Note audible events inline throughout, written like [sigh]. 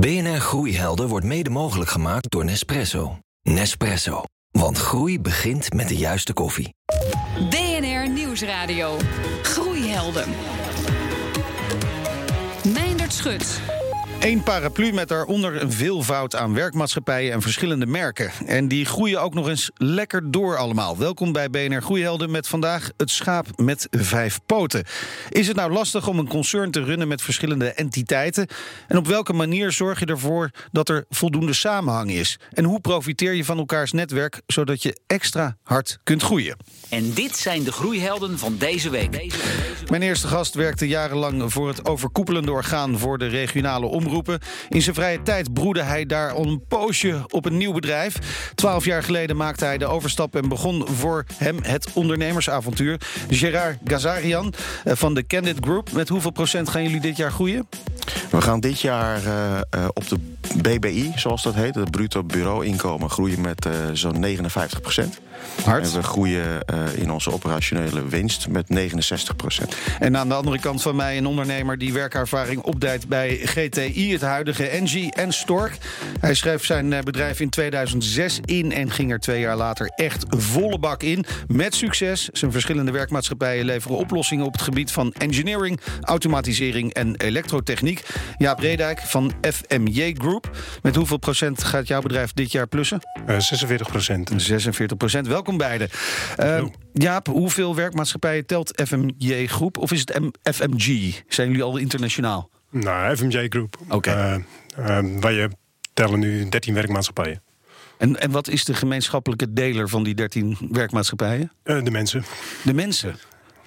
BNR Groeihelden wordt mede mogelijk gemaakt door Nespresso. Nespresso. Want groei begint met de juiste koffie. BNR Nieuwsradio. Groeihelden. Meindert Schut. Eén paraplu met daaronder een veelvoud aan werkmaatschappijen en verschillende merken. En die groeien ook nog eens lekker door allemaal. Welkom bij BNR Groeihelden met vandaag het schaap met vijf poten. Is het nou lastig om een concern te runnen met verschillende entiteiten? En op welke manier zorg je ervoor dat er voldoende samenhang is? En hoe profiteer je van elkaars netwerk zodat je extra hard kunt groeien? En dit zijn de groeihelden van deze week. Mijn eerste gast werkte jarenlang voor het overkoepelende orgaan voor de regionale In zijn vrije tijd broedde hij daar al een poosje op een nieuw bedrijf. Twaalf jaar geleden maakte hij de overstap en begon voor hem het ondernemersavontuur. Gerard Gazarian eh, van de Candid Group. Met hoeveel procent gaan jullie dit jaar groeien? We gaan dit jaar uh, op de BBI, zoals dat heet, het bruto bureauinkomen, groeien met uh, zo'n 59 procent. Hard. En we groeien in onze operationele winst met 69 procent. En aan de andere kant van mij een ondernemer die werkervaring opduidt bij GTI, het huidige Engie en Stork. Hij schreef zijn bedrijf in 2006 in en ging er twee jaar later echt volle bak in. Met succes. Zijn verschillende werkmaatschappijen leveren oplossingen op het gebied van engineering, automatisering en elektrotechniek. Jaap Redijk van FMJ Group. Met hoeveel procent gaat jouw bedrijf dit jaar plussen? Uh, 46 procent. 46 procent. Welkom beiden. Uh, Jaap, hoeveel werkmaatschappijen telt FMJ Groep? Of is het M FMG? Zijn jullie al internationaal? Nou, FMJ Groep. Oké. Okay. Uh, uh, wij tellen nu 13 werkmaatschappijen. En, en wat is de gemeenschappelijke deler van die 13 werkmaatschappijen? Uh, de mensen. De mensen.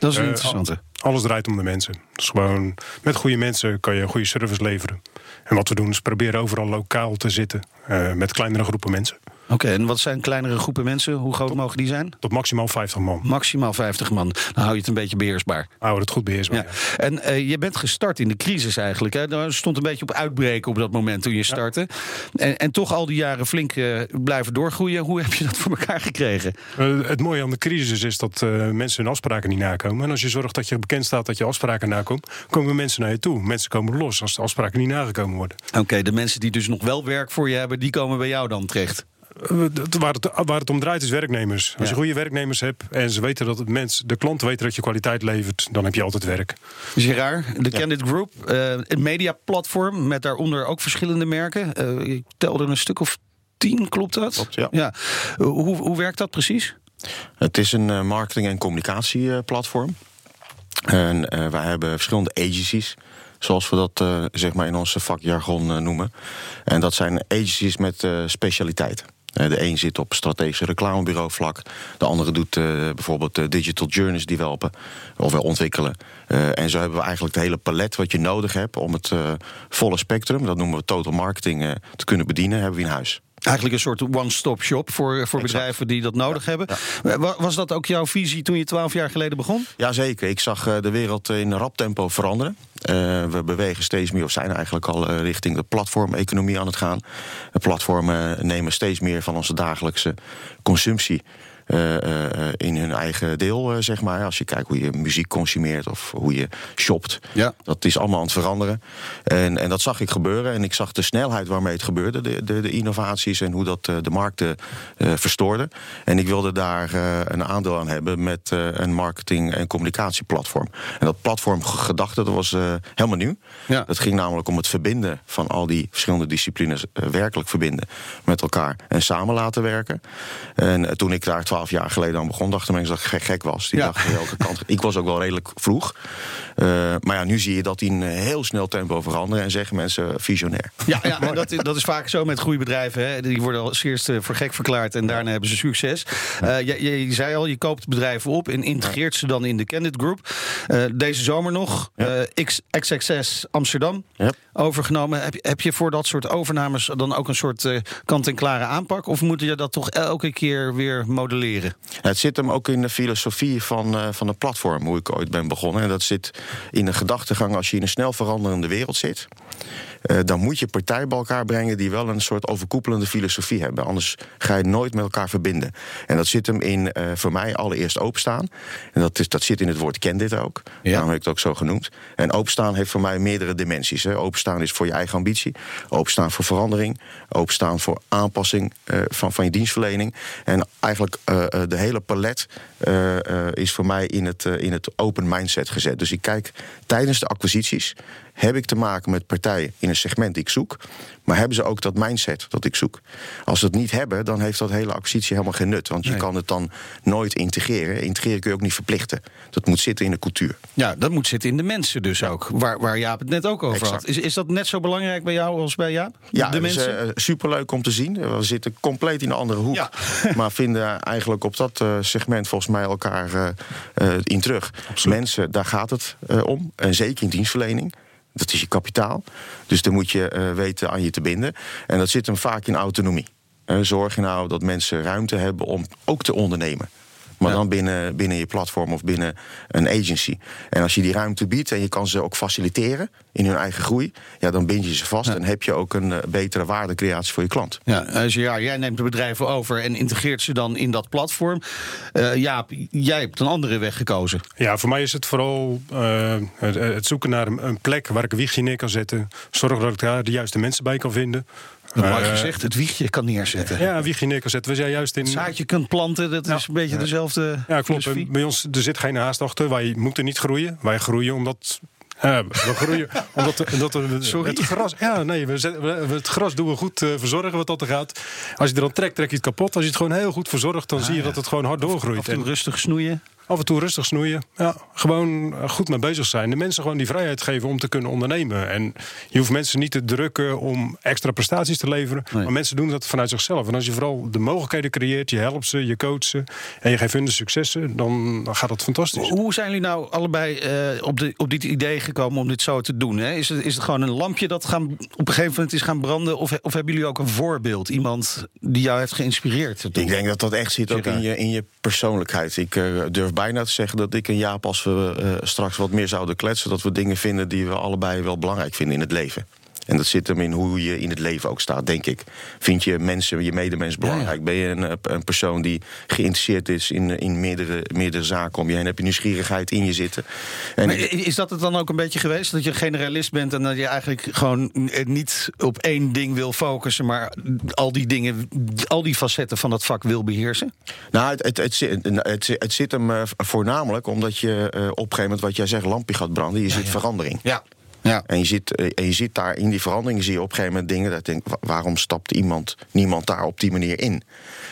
Dat is een interessante. Alles draait om de mensen. Dus gewoon met goede mensen kan je een goede service leveren. En wat we doen is proberen overal lokaal te zitten uh, met kleinere groepen mensen. Oké, okay, en wat zijn kleinere groepen mensen? Hoe groot tot, mogen die zijn? Tot maximaal 50 man. Maximaal 50 man. Dan hou je het een beetje beheersbaar. Hou het goed beheersbaar. Ja. Ja. En uh, je bent gestart in de crisis eigenlijk. Hè? Daar stond een beetje op uitbreken op dat moment toen je startte. Ja. En, en, toch al die jaren flink uh, blijven doorgroeien. Hoe heb je dat voor elkaar gekregen? Uh, het mooie aan de crisis is dat mensen hun afspraken niet nakomen. En als je zorgt dat je bekend staat dat je afspraken nakomt, komen mensen naar je toe. Mensen komen los als de afspraken niet nagekomen worden. Oké, okay, de mensen die dus nog wel werk voor je hebben, die komen bij jou dan terecht. Waar het, waar het om draait is werknemers. Als je goede werknemers hebt en ze weten dat het mens, de klant weet dat je kwaliteit levert, dan heb je altijd werk. Gerard, de. Candid Group, een mediaplatform met daaronder ook verschillende merken. Ik telde een stuk of tien, klopt dat? Klopt, ja. ja. Hoe, hoe werkt dat precies? Het is een marketing- en communicatieplatform. En uh, wij hebben verschillende agencies zoals we dat uh, zeg maar in onze vakjargon uh, noemen. En dat zijn agencies met specialiteiten. De een zit op strategische reclamebureau vlak. De andere doet bijvoorbeeld digital journeys developen of wel ontwikkelen. en zo hebben we eigenlijk het hele palet wat je nodig hebt om het volle spectrum, dat noemen we total marketing, te kunnen bedienen, hebben we in huis. Eigenlijk een soort one-stop shop voor, voor bedrijven die dat nodig ja, hebben. Ja. Was dat ook jouw visie toen je twaalf jaar geleden begon? Jazeker. Ik zag de wereld in rap tempo veranderen. Uh, we bewegen steeds meer, of zijn eigenlijk al uh, richting de platformeconomie aan het gaan. De platformen nemen steeds meer van onze dagelijkse consumptie. Uh, uh, in hun eigen deel, uh, zeg maar. Als je kijkt hoe je muziek consumeert of hoe je shopt. Ja. Dat is allemaal aan het veranderen. En, en dat zag ik gebeuren. En ik zag de snelheid waarmee het gebeurde. De, de, de innovaties en hoe dat de markten verstoorde. En ik wilde daar een aandeel aan hebben met een marketing- en communicatieplatform. En dat platformgedachte, dat was helemaal nieuw. Ja. Het ging namelijk om het verbinden van al die verschillende disciplines. werkelijk verbinden met elkaar en samen laten werken. En toen ik daar twaalf jaar geleden aan begon, dachten mensen dat ik gek was. Die Ja. dachten welke kant. [laughs] Ik was ook wel redelijk vroeg. Uh, maar ja, nu zie je dat in heel snel tempo veranderen en zeggen mensen visionair. Ja, ja en dat, dat is vaak zo met groeibedrijven. Hè. Die worden als eerste voor gek verklaard en daarna hebben ze succes. Uh, je, je, je, zei al, je koopt bedrijven op en integreert ze dan in de Candid Group. Uh, deze zomer nog. X, XXS Amsterdam Ja. overgenomen. Heb, je- heb je voor dat soort overnames dan ook een soort eh, kant-en-klare aanpak? Of moet je dat toch elke keer weer modelleren? Het zit hem ook in de filosofie van, eh, van het platform, hoe ik ooit ben begonnen. En dat zit in de gedachtegang als je in een snel veranderende wereld zit. Eh, dan moet je partijen bij elkaar brengen die wel een soort overkoepelende filosofie hebben. Anders ga je nooit met elkaar verbinden. En dat zit hem in, eh, voor mij, allereerst openstaan. En dat, is, dat zit in het woord ken dit ook. Daarom heb ik het ook zo genoemd. En openstaan heeft voor mij meerdere dimensies. Hè. Openstaan is voor je eigen ambitie. Openstaan voor verandering. Openstaan voor aanpassing eh, van, van je dienstverlening. En eigenlijk de hele palet is voor mij in het, in het open mindset gezet. Dus ik kijk tijdens de acquisities. Heb ik te maken met partijen in een segment die ik zoek? Maar hebben ze ook dat mindset dat ik zoek? Als ze het niet hebben, dan heeft dat hele acquisitie helemaal geen nut. Want je kan het dan nooit integreren. Integreren kun je ook niet verplichten. Dat moet zitten in de cultuur. Ja, dat moet zitten in de mensen dus ook. Waar, waar Jaap het net ook over Exact. had. Is, is dat net zo belangrijk bij jou als bij Jaap? Ja, de het is mensen? eh, superleuk om te zien. We zitten compleet in een andere hoek. Ja. [laughs] maar vinden eigenlijk op dat eh, segment volgens mij elkaar eh, in terug. Mensen, daar gaat het om. En zeker in dienstverlening. Dat is je kapitaal. Dus daar moet je eh, weten aan je te binden. En dat zit hem vaak in autonomie. Zorg je nou dat mensen ruimte hebben om ook te ondernemen. Maar Ja. dan binnen, binnen je platform of binnen een agency. En als je die ruimte biedt en je kan ze ook faciliteren in hun eigen groei, ja, dan bind je ze vast en heb je ook een eh, betere waardecreatie voor je klant. Ja, als je, ja, jij neemt de bedrijven over en integreert ze dan in dat platform. Eh Jaap, jij hebt een andere weg gekozen. Ja, voor mij is het vooral eh, het, het zoeken naar een, een plek waar ik een wiegje neer kan zetten. Zorgen dat ik daar de juiste mensen bij kan vinden. Dat Eh, mooi gezegd, het wiegje kan neerzetten. Ja, een wiegje neer kan zetten. We zijn juist in. Het zaadje kunt planten, dat is een beetje dezelfde Ja, klopt. Bij ons er zit geen haast achter. Wij moeten niet groeien. Wij groeien omdat. eh, we groeien [laughs] omdat, omdat we Sorry? het gras. Ja, nee, we, zet- we- het gras doen we goed eh, verzorgen wat dat er gaat. Als je er dan trekt, trek je het kapot. Als je het gewoon heel goed verzorgt, dan zie je dat het gewoon hard doorgroeit. En toe En rustig snoeien. Af en toe rustig snoeien. Ja, gewoon eh, goed mee bezig zijn. De mensen gewoon die vrijheid geven om te kunnen ondernemen. En je hoeft mensen niet te drukken om extra prestaties te leveren. Nee. Maar mensen doen dat vanuit zichzelf. En als je vooral de mogelijkheden creëert, je helpt ze, je coacht ze en je geeft hun de successen, dan, dan gaat dat fantastisch. Hoe zijn jullie nou allebei eh, op, de, op dit idee gekomen om dit zo te doen? Hè? Is, het, is het gewoon een lampje dat gaan, op een gegeven moment is gaan branden? Of, of hebben jullie ook een voorbeeld? Iemand die jou heeft geïnspireerd? Ik denk dat dat echt zit ook in je, in je persoonlijkheid. Ik eh, durf bijna te zeggen dat ik en Jaap, als we eh, straks wat meer zouden kletsen, dat we dingen vinden die we allebei wel belangrijk vinden in het leven. En dat zit hem in hoe je in het leven ook staat, denk ik. Vind je mensen, je medemens belangrijk? Ben je een, eh, een persoon die geïnteresseerd is in, in meerdere, meerdere zaken om je heen? Heb je nieuwsgierigheid in je zitten? En Maar is dat het dan ook een beetje geweest? Dat je generalist bent en dat je eigenlijk gewoon eh, niet op één ding wil focussen, maar al die dingen, al die facetten van dat vak wil beheersen? Nou, het, het, het, zit- het, zit- het zit hem eh, voornamelijk omdat je eh, op een gegeven moment, wat jij zegt, lampje gaat branden. Je ziet verandering. Ja. Ja. En je, ziet, eh, en je ziet daar in die veranderingen zie je op een gegeven moment dingen dat je denkt, wa- waarom stapt iemand, niemand daar op die manier in?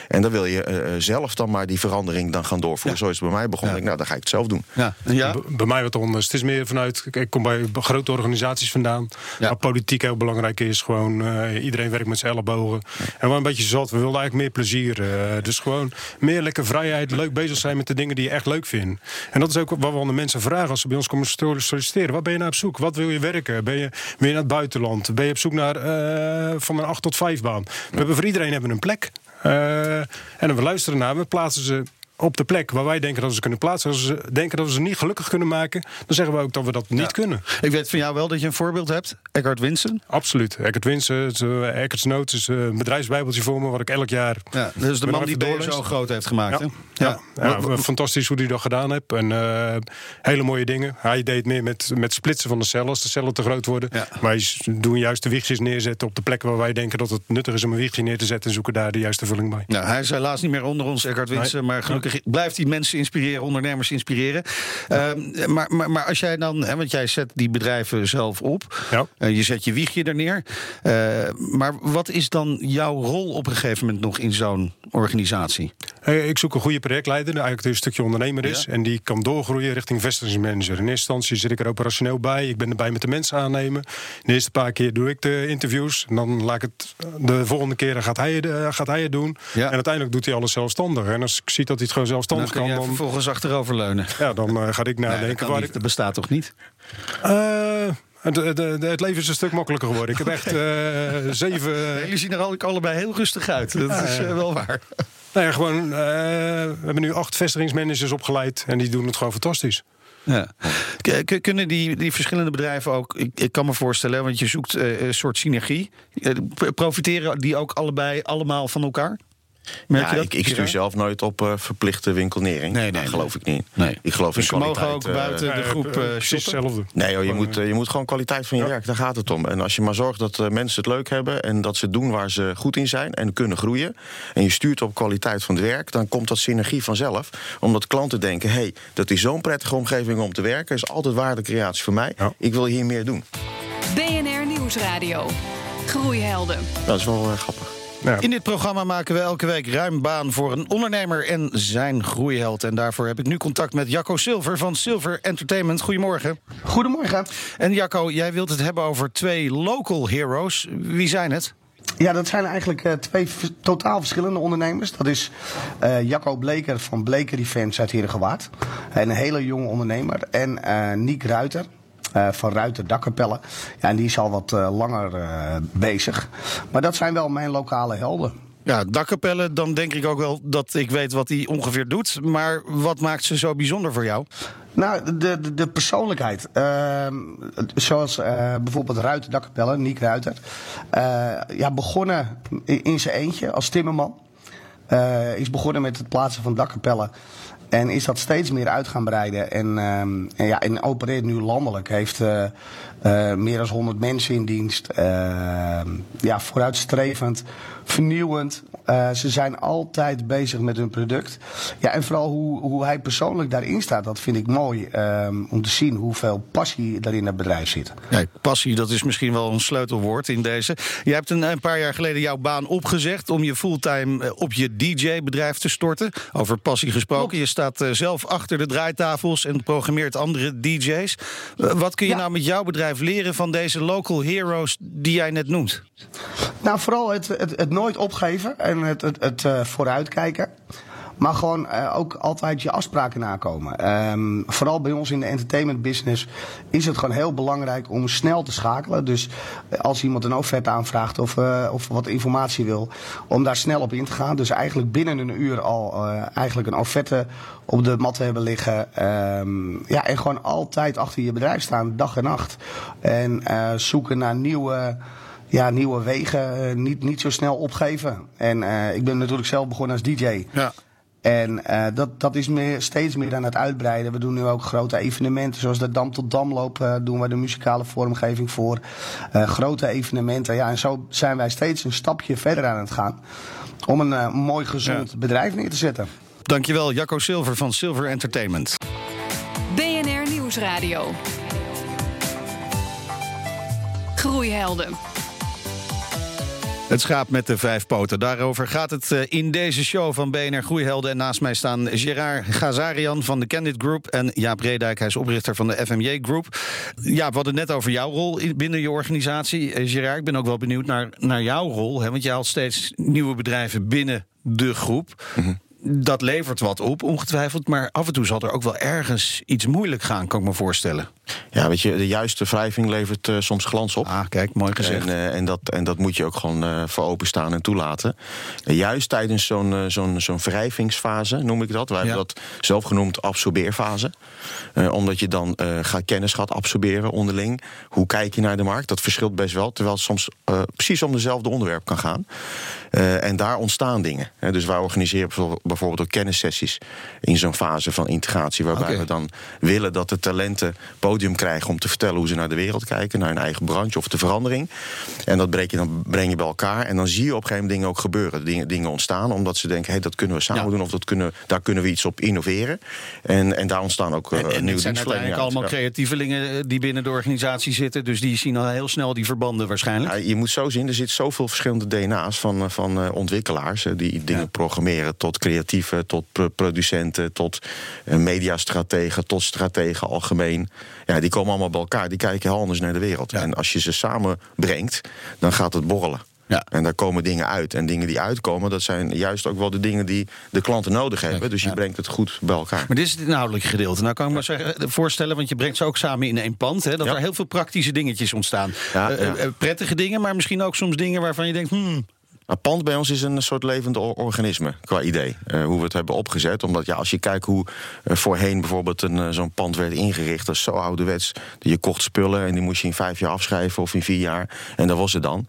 En dan wil je eh, eh, zelf dan maar die verandering dan gaan doorvoeren. Zo is het bij mij begonnen. Ja. Ik, nou, dan ga ik het zelf doen. Ja. ja. Bij mij wat anders. Het is meer vanuit. kijk, Ik kom bij grote organisaties vandaan. Ja. Waar politiek heel belangrijk is. Gewoon eh, iedereen werkt met zijn ellebogen. En wel een beetje zat. We wilden eigenlijk meer plezier. dus gewoon meer lekker vrijheid. Leuk bezig zijn met de dingen die je echt leuk vindt. En dat is ook wat we aan de mensen vragen als ze bij ons komen solliciteren. Wat ben je nou op zoek? Wat wil je werken? Ben je, je naar het buitenland? Ben je op zoek naar eh, van een 8 tot 5 baan? We hebben voor iedereen hebben een plek. Eh, en we luisteren naar. We plaatsen ze op de plek waar wij denken dat we ze kunnen plaatsen. Als ze denken dat we ze niet gelukkig kunnen maken, dan zeggen we ook dat we dat niet kunnen. Ik weet van jou wel dat je een voorbeeld hebt. Eckhart Winsen. Absoluut. Eckert Winsen, uh, Eckert's Notes is eh, een bedrijfsbijbeltje voor me, wat ik elk jaar. Ja, is de man die BSO doorlees. groot heeft gemaakt. Ja, hè? ja. ja, fantastisch hoe hij dat gedaan heeft. En eh, hele mooie dingen. Hij deed meer met, met splitsen van de cellen als de cellen te groot worden. S- doen juist de wiegjes neerzetten op de plek waar wij denken dat het nuttig is om een wiegje neer te zetten en zoeken daar de juiste vulling bij. Nou, hij is helaas niet meer onder ons, Eckhart Winsen. Maar gelukkig blijft hij mensen inspireren, ondernemers inspireren. Ehm, maar, maar, maar als jij dan, hè, want jij zet die bedrijven zelf op. Ja. Eh, je zet je wiegje er neer. Eh, maar wat is dan jouw rol op een gegeven moment nog in zo'n organisatie? Ik zoek een goede projectleider, die eigenlijk een stukje ondernemer is. Ja. En die kan doorgroeien richting vestigingsmanager. In eerste instantie zit ik er operationeel bij. Ik ben erbij met de mensen aannemen. De eerste paar keer doe ik de interviews. En dan laat ik het de volgende keer gaat hij, het, eh, gaat hij het doen. Ja. En uiteindelijk doet hij alles zelfstandig. En als ik zie dat hij het gewoon Dan zelfstandig kun kan, dan, vervolgens achteroverleunen. ja, dan eh, ga ik Nee, dat, nadenken kan waar niet. ik. dat bestaat toch niet? Eh, het, het- leven is een stuk makkelijker geworden. Ik heb echt [laughs] eh, zeven. Jullie zien er al- allebei heel rustig uit. Dat is eh, wel waar. [laughs] Nou ja, gewoon, eh, we hebben nu acht vestigingsmanagers opgeleid. En die doen het gewoon fantastisch. Ja. Kunnen die, die verschillende bedrijven ook, ik, ik kan me voorstellen, want je zoekt een soort synergie. Profiteren die ook allebei allemaal van elkaar? Merk ja, je dat? ik, ik stuur zelf nooit op eh, verplichte winkelnering. Nee, nee, Daar nee. geloof ik niet. Nee. Ik geloof Dus ze in mogen kwaliteit. ook eh, buiten de groep eh, eh, precies shoppen? hetzelfde. Nee, joh, je, moet, je moet gewoon kwaliteit van je werk. Daar gaat het om. En als je maar zorgt dat mensen het leuk hebben en dat ze doen waar ze goed in zijn en kunnen groeien. En je stuurt op kwaliteit van het werk, dan komt dat synergie vanzelf. Omdat klanten denken: hé, hey, dat is zo'n prettige omgeving om te werken. is altijd waardecreatie voor mij. Ja. Ik wil hier meer doen. BNR Nieuwsradio. Groeihelden. Dat is wel grappig. In dit programma maken we elke week ruim baan voor een ondernemer en zijn groeiheld. En daarvoor heb ik nu contact met Jacco Silver van Silver Entertainment. Goedemorgen. Goedemorgen. En Jacco, jij wilt het hebben over twee local heroes. Wie zijn het? Ja, dat zijn eigenlijk eh, twee totaal verschillende ondernemers. Dat is eh, Jacco Bleker van Bleker Events uit Herengewaard. Een hele jonge ondernemer. En eh Niek Ruiter. Eh, van Ruiter Dakkapellen. Ja, en die is al wat eh, langer eh, bezig. Maar dat zijn wel mijn lokale helden. Ja, dakkapellen, dan denk ik ook wel dat ik weet wat hij ongeveer doet. Maar wat maakt ze zo bijzonder voor jou? Nou, de, de, de persoonlijkheid. Ehm, zoals bijvoorbeeld Ruiter Dakkapellen, Niek Ruiter. Ja, begonnen in, in zijn eentje als timmerman. Is begonnen met het plaatsen van dakkapellen. En is dat steeds meer uit gaan breiden. En, ehm, en, ja, en opereert nu landelijk. Heeft eh, meer dan 100 mensen in dienst. Ehm, ja, vooruitstrevend, vernieuwend. Eh, ze zijn altijd bezig met hun product. Ja, en vooral hoe, hoe hij persoonlijk daarin staat, dat vind ik mooi. ehm, om te zien hoeveel passie er in het bedrijf zit. Ja, passie, dat is misschien wel een sleutelwoord in deze. Je hebt een, een paar jaar geleden jouw baan opgezegd om je fulltime eh, op je DJ-bedrijf te storten. Over passie gesproken. Je staat eh, zelf achter de draaitafels en programmeert andere DJ's. Wat kun je Ja. nou met jouw bedrijf leren van deze local heroes die jij net noemt? Nou, vooral het, het, het nooit opgeven en het, het, het eh, vooruitkijken. Maar gewoon eh, ook altijd je afspraken nakomen. Ehm, vooral bij ons in de entertainment business is het gewoon heel belangrijk om snel te schakelen. Dus eh, als iemand een offerte aanvraagt of, of wat informatie wil, om daar snel op in te gaan. Dus eigenlijk binnen een uur al eigenlijk een offerte op de mat hebben liggen. Ehm, ja, en gewoon altijd achter je bedrijf staan, dag en nacht. En zoeken naar nieuwe ja, nieuwe wegen, eh, niet, niet zo snel opgeven. En eh, ik ben natuurlijk zelf begonnen als DJ. Ja. En eh, dat, dat is meer, steeds meer aan het uitbreiden. We doen nu ook grote evenementen, zoals de Dam tot Damloop doen we de muzikale vormgeving voor. Eh, grote evenementen, ja, en zo zijn wij steeds een stapje verder aan het gaan. Om een mooi, gezond bedrijf neer te zetten. Dankjewel, Jacco Silver van Silver Entertainment. BNR Nieuwsradio. Groeihelden. Het schaap met de vijf poten. Daarover gaat het eh, in deze show van BNR Groeihelden. En naast mij staan Gerard Gazarian van de Candid Group... en Jaap Redijk, hij is oprichter van de FMJ Group. Ja, we hadden net over jouw rol in- binnen je organisatie. Eh, Gerard, ik ben ook wel benieuwd naar, naar jouw rol. Hè, want je haalt steeds nieuwe bedrijven binnen de groep. Dat levert wat op, ongetwijfeld. Maar af en toe zal er ook wel ergens iets moeilijk gaan, kan ik me voorstellen. Ja, weet je, de juiste wrijving levert eh, soms glans op. Ah, kijk, mooi gezegd. En, eh, en, dat, en dat moet je ook gewoon eh, voor openstaan en toelaten. En juist tijdens zo'n zo'n zo'n wrijvingsfase, noem ik dat. Wij hebben dat zelf genoemd absorbeerfase. Omdat je dan gaat kennis gaat absorberen onderling. Hoe kijk je naar de markt? Dat verschilt best wel. Terwijl het soms precies om dezelfde onderwerp kan gaan. En daar ontstaan dingen. Dus wij organiseren bijvoorbeeld- bijvoorbeeld ook kennissessies in zo'n fase van integratie. Waarbij we dan willen dat de talenten podium krijgen om te vertellen hoe ze naar de wereld kijken, naar hun eigen branche of de verandering. En dat breng je, dan breng je bij elkaar. En dan zie je op een gegeven moment dingen ook gebeuren. Dingen, dingen ontstaan, omdat ze denken: hey, dat kunnen we samen Ja. doen, of dat kunnen, daar kunnen we iets op innoveren. En, en daar ontstaan ook En, en nieuwe het zijn uiteindelijk allemaal creatievelingen eh, die binnen de organisatie zitten. Dus die zien al heel snel die verbanden waarschijnlijk. Ja, je moet zo zien, er zit zoveel verschillende DNA's van, eh, van eh, ontwikkelaars eh, die dingen Ja. programmeren, tot creatieven, tot pro- producenten, tot eh, mediastrategen, tot strategen algemeen. Ja, die komen allemaal bij elkaar, die kijken heel anders naar de wereld. Ja. En als je ze samenbrengt, dan gaat het borrelen. Ja. En daar komen dingen uit. En dingen die uitkomen, dat zijn juist ook wel de dingen die de klanten nodig hebben. Dus je Ja. brengt het goed bij elkaar. Maar dit is het inhoudelijke gedeelte. Nou kan ik me zeggen, eh, voorstellen, want je brengt ze ook samen in één pand. Hè, dat er heel veel praktische dingetjes ontstaan. Eh, prettige dingen, maar misschien ook soms dingen waarvan je denkt... Hmm, Een pand bij ons is een soort levend or- organisme qua idee. eh, hoe we het hebben opgezet. Omdat ja, als je kijkt hoe eh, voorheen bijvoorbeeld een, eh, zo'n pand werd ingericht. Dat is zo ouderwets. Je kocht spullen en die moest je in vijf jaar afschrijven of in vier jaar. En dat was het dan.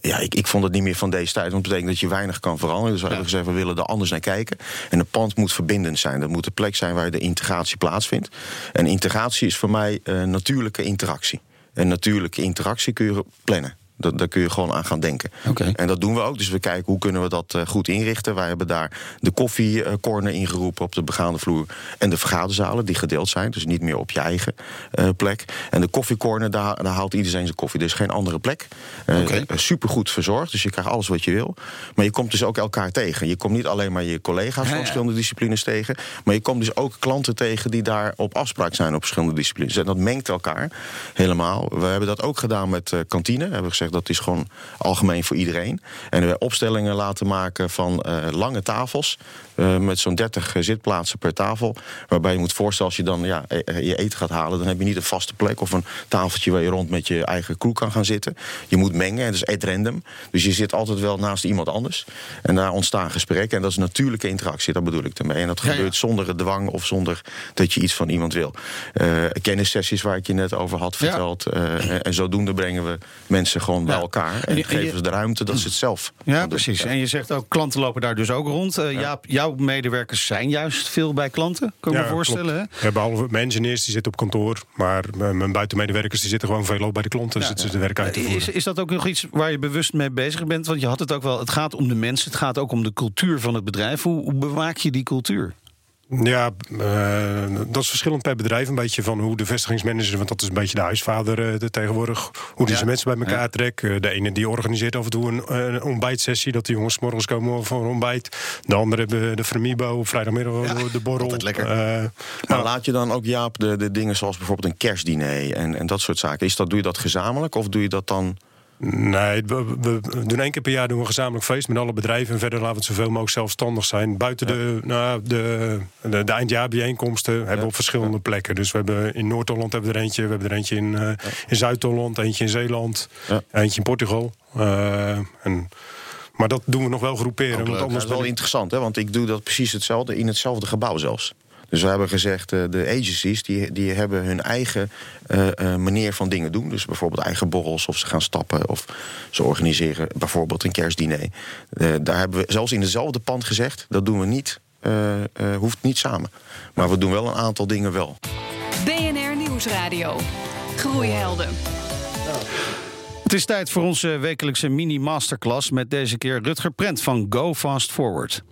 Ja, ik, ik vond het niet meer van deze tijd. Want het betekent dat je weinig kan veranderen. Dus we hebben gezegd, we willen er anders naar kijken. En een pand moet verbindend zijn. Dat moet de plek zijn waar de integratie plaatsvindt. En integratie is voor mij natuurlijke interactie. En natuurlijke interactie kun je plannen. Dat, daar kun je gewoon aan gaan denken. Oké. En dat doen we ook. Dus we kijken hoe kunnen we dat eh, goed inrichten. Wij hebben daar de koffiecorner ingeroepen op de begaande vloer. En de vergaderzalen die gedeeld zijn. Dus niet meer op je eigen eh, plek. En de koffiecorner, daar, daar haalt iedereen zijn koffie. Er is geen andere plek. Eh, supergoed verzorgd. Dus je krijgt alles wat je wil. Maar je komt dus ook elkaar tegen. Je komt niet alleen maar je collega's van verschillende disciplines tegen. Maar je komt dus ook klanten tegen die daar op afspraak zijn op verschillende disciplines. En dat mengt elkaar helemaal. We hebben dat ook gedaan met eh, kantine. We hebben gezegd dat is gewoon algemeen voor iedereen. En we opstellingen laten maken van eh, lange tafels. eh, met zo'n 30 zitplaatsen per tafel. Waarbij je moet voorstellen, als je dan ja, eh, je eten gaat halen, dan heb je niet een vaste plek of een tafeltje waar je rond met je eigen crew kan gaan zitten. Je moet mengen, en dat is at random. Dus je zit altijd wel naast iemand anders. En daar ontstaan gesprekken. En dat is natuurlijke interactie, dat bedoel ik ermee. En dat Ja, ja. gebeurt zonder dwang of zonder dat je iets van iemand wil. Eh kennissessies waar ik je net over had verteld. eh, en zodoende brengen we mensen gewoon bij Ja. elkaar. En En, je- en geven ze de ruimte dat ze het zelf Ja, precies. En je zegt ook, klanten lopen daar dus ook rond. Eh, Jaap, jouw medewerkers zijn juist veel bij klanten, kan ik me voorstellen. Hè? Ja, behalve mijn engineers die zitten op kantoor. Maar mijn mijn buitenmedewerkers die zitten gewoon veelal bij de klanten. zitten ze de werk uit te voeren. Is, is dat ook nog iets waar je bewust mee bezig bent? Want je had het ook wel, het gaat om de mensen, het gaat ook om de cultuur van het bedrijf. Hoe, hoe bewaak je die cultuur? Ja, eh, dat is verschillend per bedrijf. Een beetje van hoe de vestigingsmanager, want dat is een beetje de huisvader eh, de tegenwoordig. Hoe die Ja. zijn mensen bij elkaar trekt. Eh, de ene die organiseert af en toe een, een ontbijtsessie. Dat de jongens 's morgens komen voor een ontbijt. De andere hebben de Framibo op vrijdagmiddag de borrel. altijd lekker. Maar nou, laat je dan ook, Jaap, de, de dingen zoals bijvoorbeeld een kerstdiner en, en dat soort zaken. Is dat, doe je dat gezamenlijk of doe je dat dan... Nee, we, doen één keer per jaar doen we een gezamenlijk feest met alle bedrijven. En verder laten we het zoveel mogelijk zelfstandig zijn. Buiten de, nou, de, de, de eindjaarbijeenkomsten hebben we op verschillende plekken. Dus we hebben in Noord-Holland hebben we er eentje. We hebben er eentje in, eh, in Zuid-Holland, eentje in Zeeland, eentje in Portugal. Eh, en, maar dat doen we nog wel groeperen. Want Dat is wel ik- interessant, hè? want ik doe dat precies hetzelfde in hetzelfde gebouw zelfs. Dus we hebben gezegd, eh, de agencies die, die hebben hun eigen eh, eh, manier van dingen doen. Dus bijvoorbeeld eigen borrels, of ze gaan stappen, of ze organiseren bijvoorbeeld een kerstdiner. Eh, daar hebben we zelfs in dezelfde pand gezegd, dat doen we niet, eh, eh, hoeft niet samen. Maar we doen wel een aantal dingen wel. BNR Nieuwsradio. Groeihelden. Het is tijd voor onze wekelijkse mini-masterclass... met deze keer Rutger Prent van Go Fast Forward.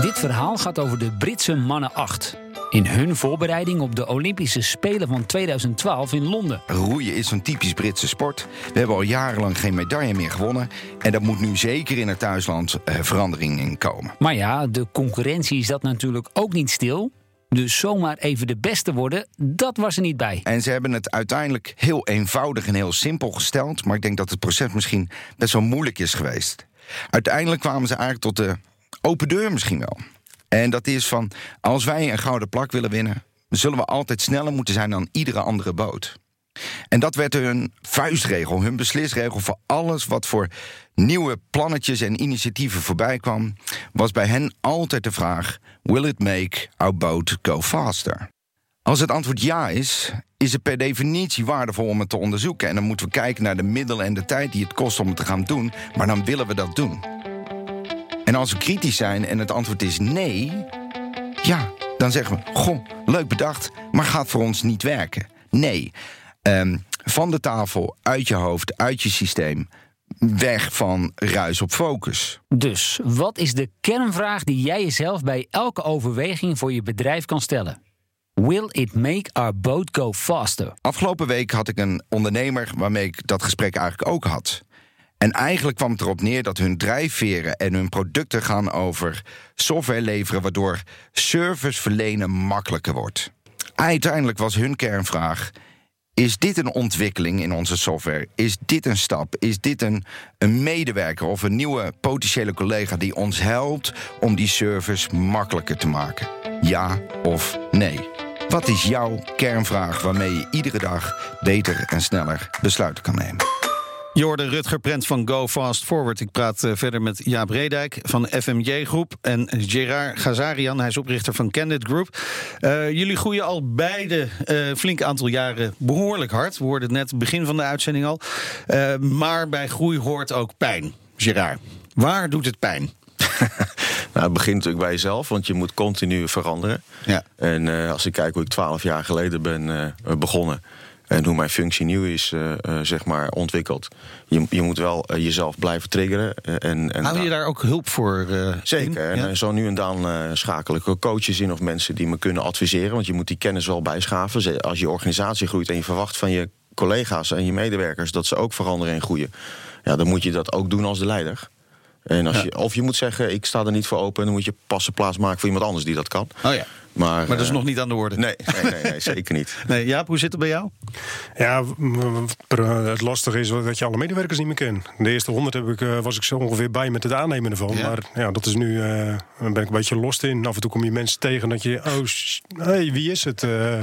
Dit verhaal gaat over de Britse mannen 8. In hun voorbereiding op de Olympische Spelen van 2012 in Londen. Roeien is een typisch Britse sport. We hebben al jarenlang geen medaille meer gewonnen. En daar moet nu zeker in het thuisland eh, verandering in komen. Maar ja, de concurrentie is dat natuurlijk ook niet stil. Dus zomaar even de beste worden, dat was er niet bij. En ze hebben het uiteindelijk heel eenvoudig en heel simpel gesteld. Maar ik denk dat het proces misschien best wel moeilijk is geweest. Uiteindelijk kwamen ze eigenlijk tot de open deur misschien wel. En dat is van, als wij een gouden plak willen winnen... zullen we altijd sneller moeten zijn dan iedere andere boot. En dat werd hun vuistregel, hun beslisregel voor alles wat voor nieuwe plannetjes en initiatieven voorbij kwam, was bij hen altijd de vraag: Will it make our boat go faster? Als het antwoord ja is, is het per definitie waardevol om het te onderzoeken. En dan moeten we kijken naar de middelen en de tijd die het kost om het te gaan doen. Maar dan willen we dat doen. En als we kritisch zijn en het antwoord is nee, ja, dan zeggen we: Goh, leuk bedacht, maar gaat voor ons niet werken. Nee. Ehm, van de tafel, uit je hoofd, uit je systeem. Weg van ruis op focus. Dus wat is de kernvraag die jij jezelf bij elke overweging voor je bedrijf kan stellen? Will it make our boat go faster? Afgelopen week had ik een ondernemer waarmee ik dat gesprek eigenlijk ook had. En eigenlijk kwam het erop neer dat hun drijfveren en hun producten gaan over software leveren, waardoor service verlenen makkelijker wordt. Uiteindelijk was hun kernvraag: is dit een ontwikkeling in onze software? Is dit een stap? Is dit een, een medewerker of een nieuwe potentiële collega die ons helpt om die service makkelijker te maken? Ja of nee? Wat is jouw kernvraag waarmee je iedere dag beter en sneller besluiten kan nemen? Je hoorde Rutger Prent van Go Fast Forward. Ik praat eh, verder met Jaap Redijk van FMJ Groep. En Gerard Gazarian, hij is oprichter van Candid Group. Uh, jullie groeien al beide uh, flink aantal jaren behoorlijk hard. We hoorden het net begin van de uitzending al. Uh, maar bij groei hoort ook pijn. Gerard, waar doet het pijn? [laughs] nou, het begint natuurlijk bij jezelf, want je moet continu veranderen. Ja. En als ik kijk hoe ik twaalf jaar geleden ben begonnen en hoe mijn functie nieuw is uh, zeg maar ontwikkeld. Je, je moet wel jezelf blijven triggeren. en, en Hou je daar ook hulp voor? Zeker. En zo nu en dan schakel ik coaches in of mensen die me kunnen adviseren. Want je moet die kennis wel bijschaven. Als je organisatie groeit en je verwacht van je collega's en je medewerkers dat ze ook veranderen en groeien. Ja, dan moet je dat ook doen als de leider. En als Ja. je, of je moet zeggen, ik sta er niet voor open... dan moet je passen plaats maken voor iemand anders die dat kan. Oh ja. Maar, Maar dat is eh, nog niet aan de orde. Nee, nee, nee, nee, zeker niet. [laughs] Nee, Jaap, hoe zit het bij jou? Ja, w- het lastige is dat je alle medewerkers niet meer kent. De eerste honderd heb ik, eh, was ik zo ongeveer bij met het aannemen ervan. Ja. Maar ja, dat is nu, eh, daar ben ik een beetje lost in. Af en toe kom je mensen tegen dat je, oh, hey, wie is het? Eh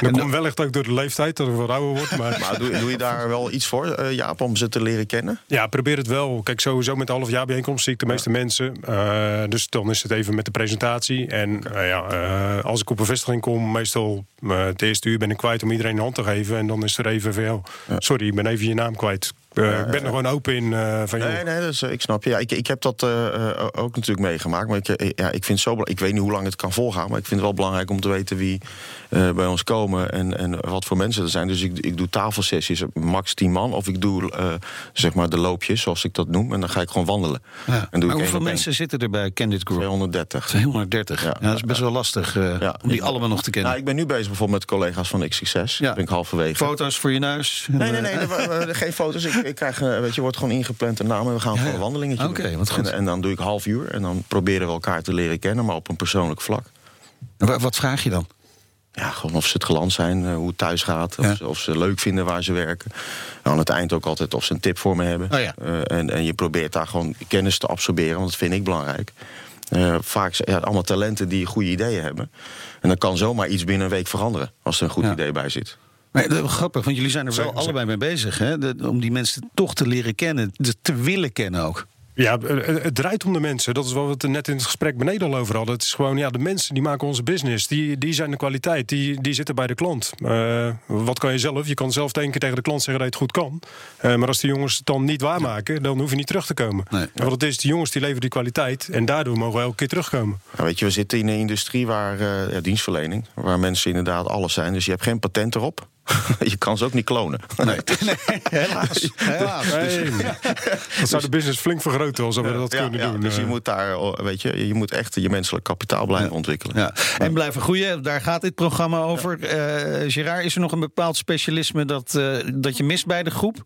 dan komt wellicht ook door de leeftijd dat ik wat ouder word. Maar Maar doe, doe je daar wel iets voor, eh, Jaap, om ze te leren kennen? ja, probeer het wel. Kijk, sowieso met de halfjaarbijeenkomst zie ik de meeste mensen. Eh, dus dan is het even met de presentatie. En eh, ja, eh, als ik op een vestiging kom, meestal eh, het eerste uur ben ik kwijt om iedereen een hand te geven. En dan is er even joh, sorry, ik ben even je naam kwijt. Eh, ik ben er gewoon open in eh, van, Nee, nee, dus, ik snap je. Ja, ik, ik heb dat eh, eh, ook natuurlijk meegemaakt. Maar ik, ja, ik vind zo. Ik weet niet hoe lang het kan volgaan. Maar ik vind het wel belangrijk om te weten wie eh, bij ons komen. En, en wat voor mensen er zijn. Dus ik, ik doe tafelsessies, max 10 man. Of ik doe eh, zeg maar de loopjes, zoals ik dat noem. En dan ga ik gewoon wandelen. Ja. En doe maar hoeveel mensen zitten er bij Candid Group? 230. 230. Ja, Ja. dat is best wel lastig eh, Ja. om die allemaal nog te kennen. Nou, ik ben nu bezig bijvoorbeeld met collega's van X6. Ja. Ben ik halverwege. Foto's voor je neus? Nee, nee, nee, [laughs] geen foto's. Ik, ik krijg, eh, weet je, wordt gewoon ingepland een naam en we gaan Ja, voor een wandelingetje Oké, doen. wat goed. En, en dan doe ik half uur en dan proberen we elkaar te leren kennen, maar op een persoonlijk vlak. Wa- Wat vraag je dan? Ja, gewoon of ze het geland zijn, eh, hoe het thuis gaat, of, Ja. ze, of ze leuk vinden waar ze werken. En aan het eind ook altijd of ze een tip voor me hebben. Oh ja. Eh, en, en je probeert daar gewoon kennis te absorberen, want dat vind ik belangrijk. Eh, vaak zijn ja, allemaal talenten die goede ideeën hebben. En dan kan zomaar iets binnen een week veranderen, als er een goed Ja. idee bij zit. Maar, dat is grappig, want jullie zijn er wel allebei mee bezig. Hè? De- om die mensen toch te leren kennen, de- te willen kennen ook. Ja, eh, het het draait om de mensen. Dat is wat we het net in het gesprek beneden al over hadden. Het is gewoon, ja, de mensen die maken onze business. Die, die zijn de kwaliteit. Die, die zitten bij de klant. Eh, wat kan je zelf? Je kan zelf één keer tegen de klant zeggen dat je het goed kan. Eh, maar als die jongens het dan niet waarmaken, dan hoef je niet terug te komen. Nee. Wat het is, die jongens die leveren die kwaliteit. En daardoor mogen we elke keer terugkomen. Nou, weet je, we zitten in een industrie waar eh, ja, dienstverlening, waar mensen inderdaad alles zijn. Dus je hebt geen patent erop. [laughs] je kan ze ook niet klonen. [laughs] [laughs] Nee, helaas. helaas. Hey, dat zou de business flink vergroten als we dat Ja, kunnen ja, doen. dus je Eh, moet daar, oh, weet je, je moet echt je menselijk kapitaal blijven ontwikkelen. Ja. En blijven groeien, daar gaat dit programma over. Eh Gerard, is er nog een bepaald specialisme dat, eh, dat je mist bij de groep?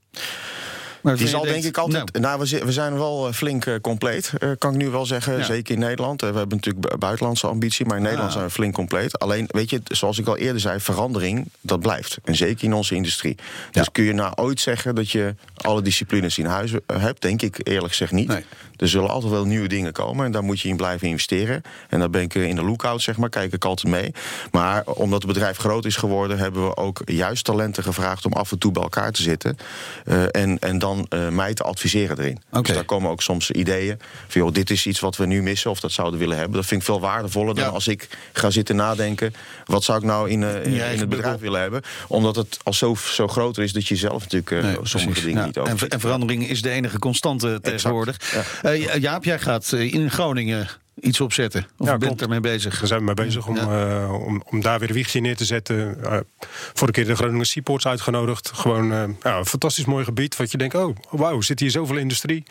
Maar Die zal denk ik altijd. Nou, we, zi- we zijn wel eh, flink eh, compleet, eh, kan ik nu wel zeggen. Ja. Zeker in Nederland. We hebben natuurlijk bu- buitenlandse ambitie, maar in Nederland Ah. zijn we flink compleet. Alleen, weet je, zoals ik al eerder zei, verandering, dat blijft. En zeker in onze industrie. Dus kun je nou ooit zeggen dat je alle disciplines in huis hebt? Denk ik eerlijk gezegd niet. Nee. Er zullen altijd wel nieuwe dingen komen en daar moet je in blijven investeren. En daar ben ik in de lookout, zeg maar, kijk ik altijd mee. Maar omdat het bedrijf groot is geworden, hebben we ook juist talenten gevraagd om af en toe bij elkaar te zitten. En, en dan eh, mij te adviseren erin. Dus daar komen ook soms ideeën van, joh, dit is iets wat we nu missen of dat zouden willen hebben. Dat vind ik veel waardevoller dan Ja. als ik ga zitten nadenken, wat zou ik nou in, eh, in, het bedrijf willen hebben. Omdat het al zo, zo groter is dat je zelf natuurlijk eh, Nee, sommige precies. dingen Ja. niet en, over. ver- en verandering is de enige constante tegenwoordig. Jaap, jij gaat in Groningen iets opzetten. Of Ja, bent ermee bezig? Daar zijn we mee bezig om, Ja. eh, om, om daar weer een wiegje neer te zetten. Eh vorige keer de Groningen Seaports uitgenodigd. Gewoon eh, ja, een fantastisch mooi gebied. Wat je denkt, oh wauw, zit hier zoveel industrie.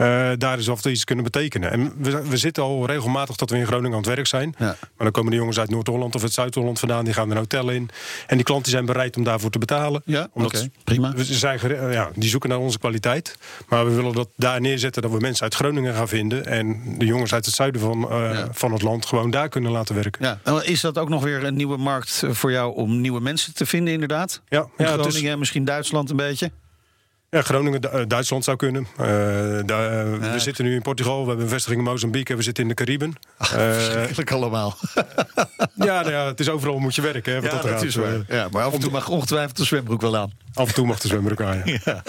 Eh, daar is of iets kunnen betekenen. En we, we zitten al regelmatig dat we in Groningen aan het werk zijn. Ja. Maar dan komen de jongens uit Noord-Holland of uit Zuid-Holland vandaan. Die gaan een hotel in. En die klanten zijn bereid om daarvoor te betalen. Ja, Omdat oké, prima. we zijn, eh, ja, die zoeken naar onze kwaliteit. Maar we willen dat daar neerzetten dat we mensen uit Groningen gaan vinden. En de jongens uit het zuiden van, eh, Ja. van het land gewoon daar kunnen laten werken. Ja, en is dat ook nog weer een nieuwe markt voor jou om nieuwe mensen te vinden, inderdaad? Ja, In ja, het is- Groningen, misschien Duitsland een beetje? Ja, Groningen, eh, Duitsland zou kunnen. Eh, eh, We zitten nu in Portugal, we hebben een vestiging in Mozambique en we zitten in de Cariben. Eh, Verschrikkelijk allemaal. [laughs] ja, nou ja, het is overal moet je werken. Hè, wat Ja, dat dat gaat. is waar. Ja, maar af en toe mag ongetwijfeld de zwembroek wel aan. Af en toe mag de zwemmen elkaar. Ja. [laughs]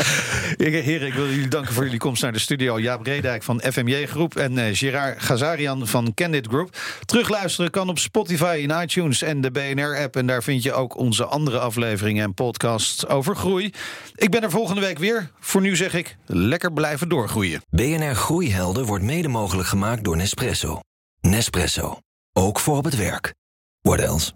Ja. Heren, ik wil jullie danken voor jullie komst naar de studio. Jaap Redijk van FMJ Groep en eh, Gerard Gazarian van Candid Group. Terugluisteren kan op Spotify, in iTunes en de BNR-app. En daar vind je ook onze andere afleveringen en podcasts over groei. Ik ben er volgende week Voor nu zeg ik, lekker blijven doorgroeien. BNR Groeihelden wordt mede mogelijk gemaakt door Nespresso. Nespresso. Ook voor op het werk. What else?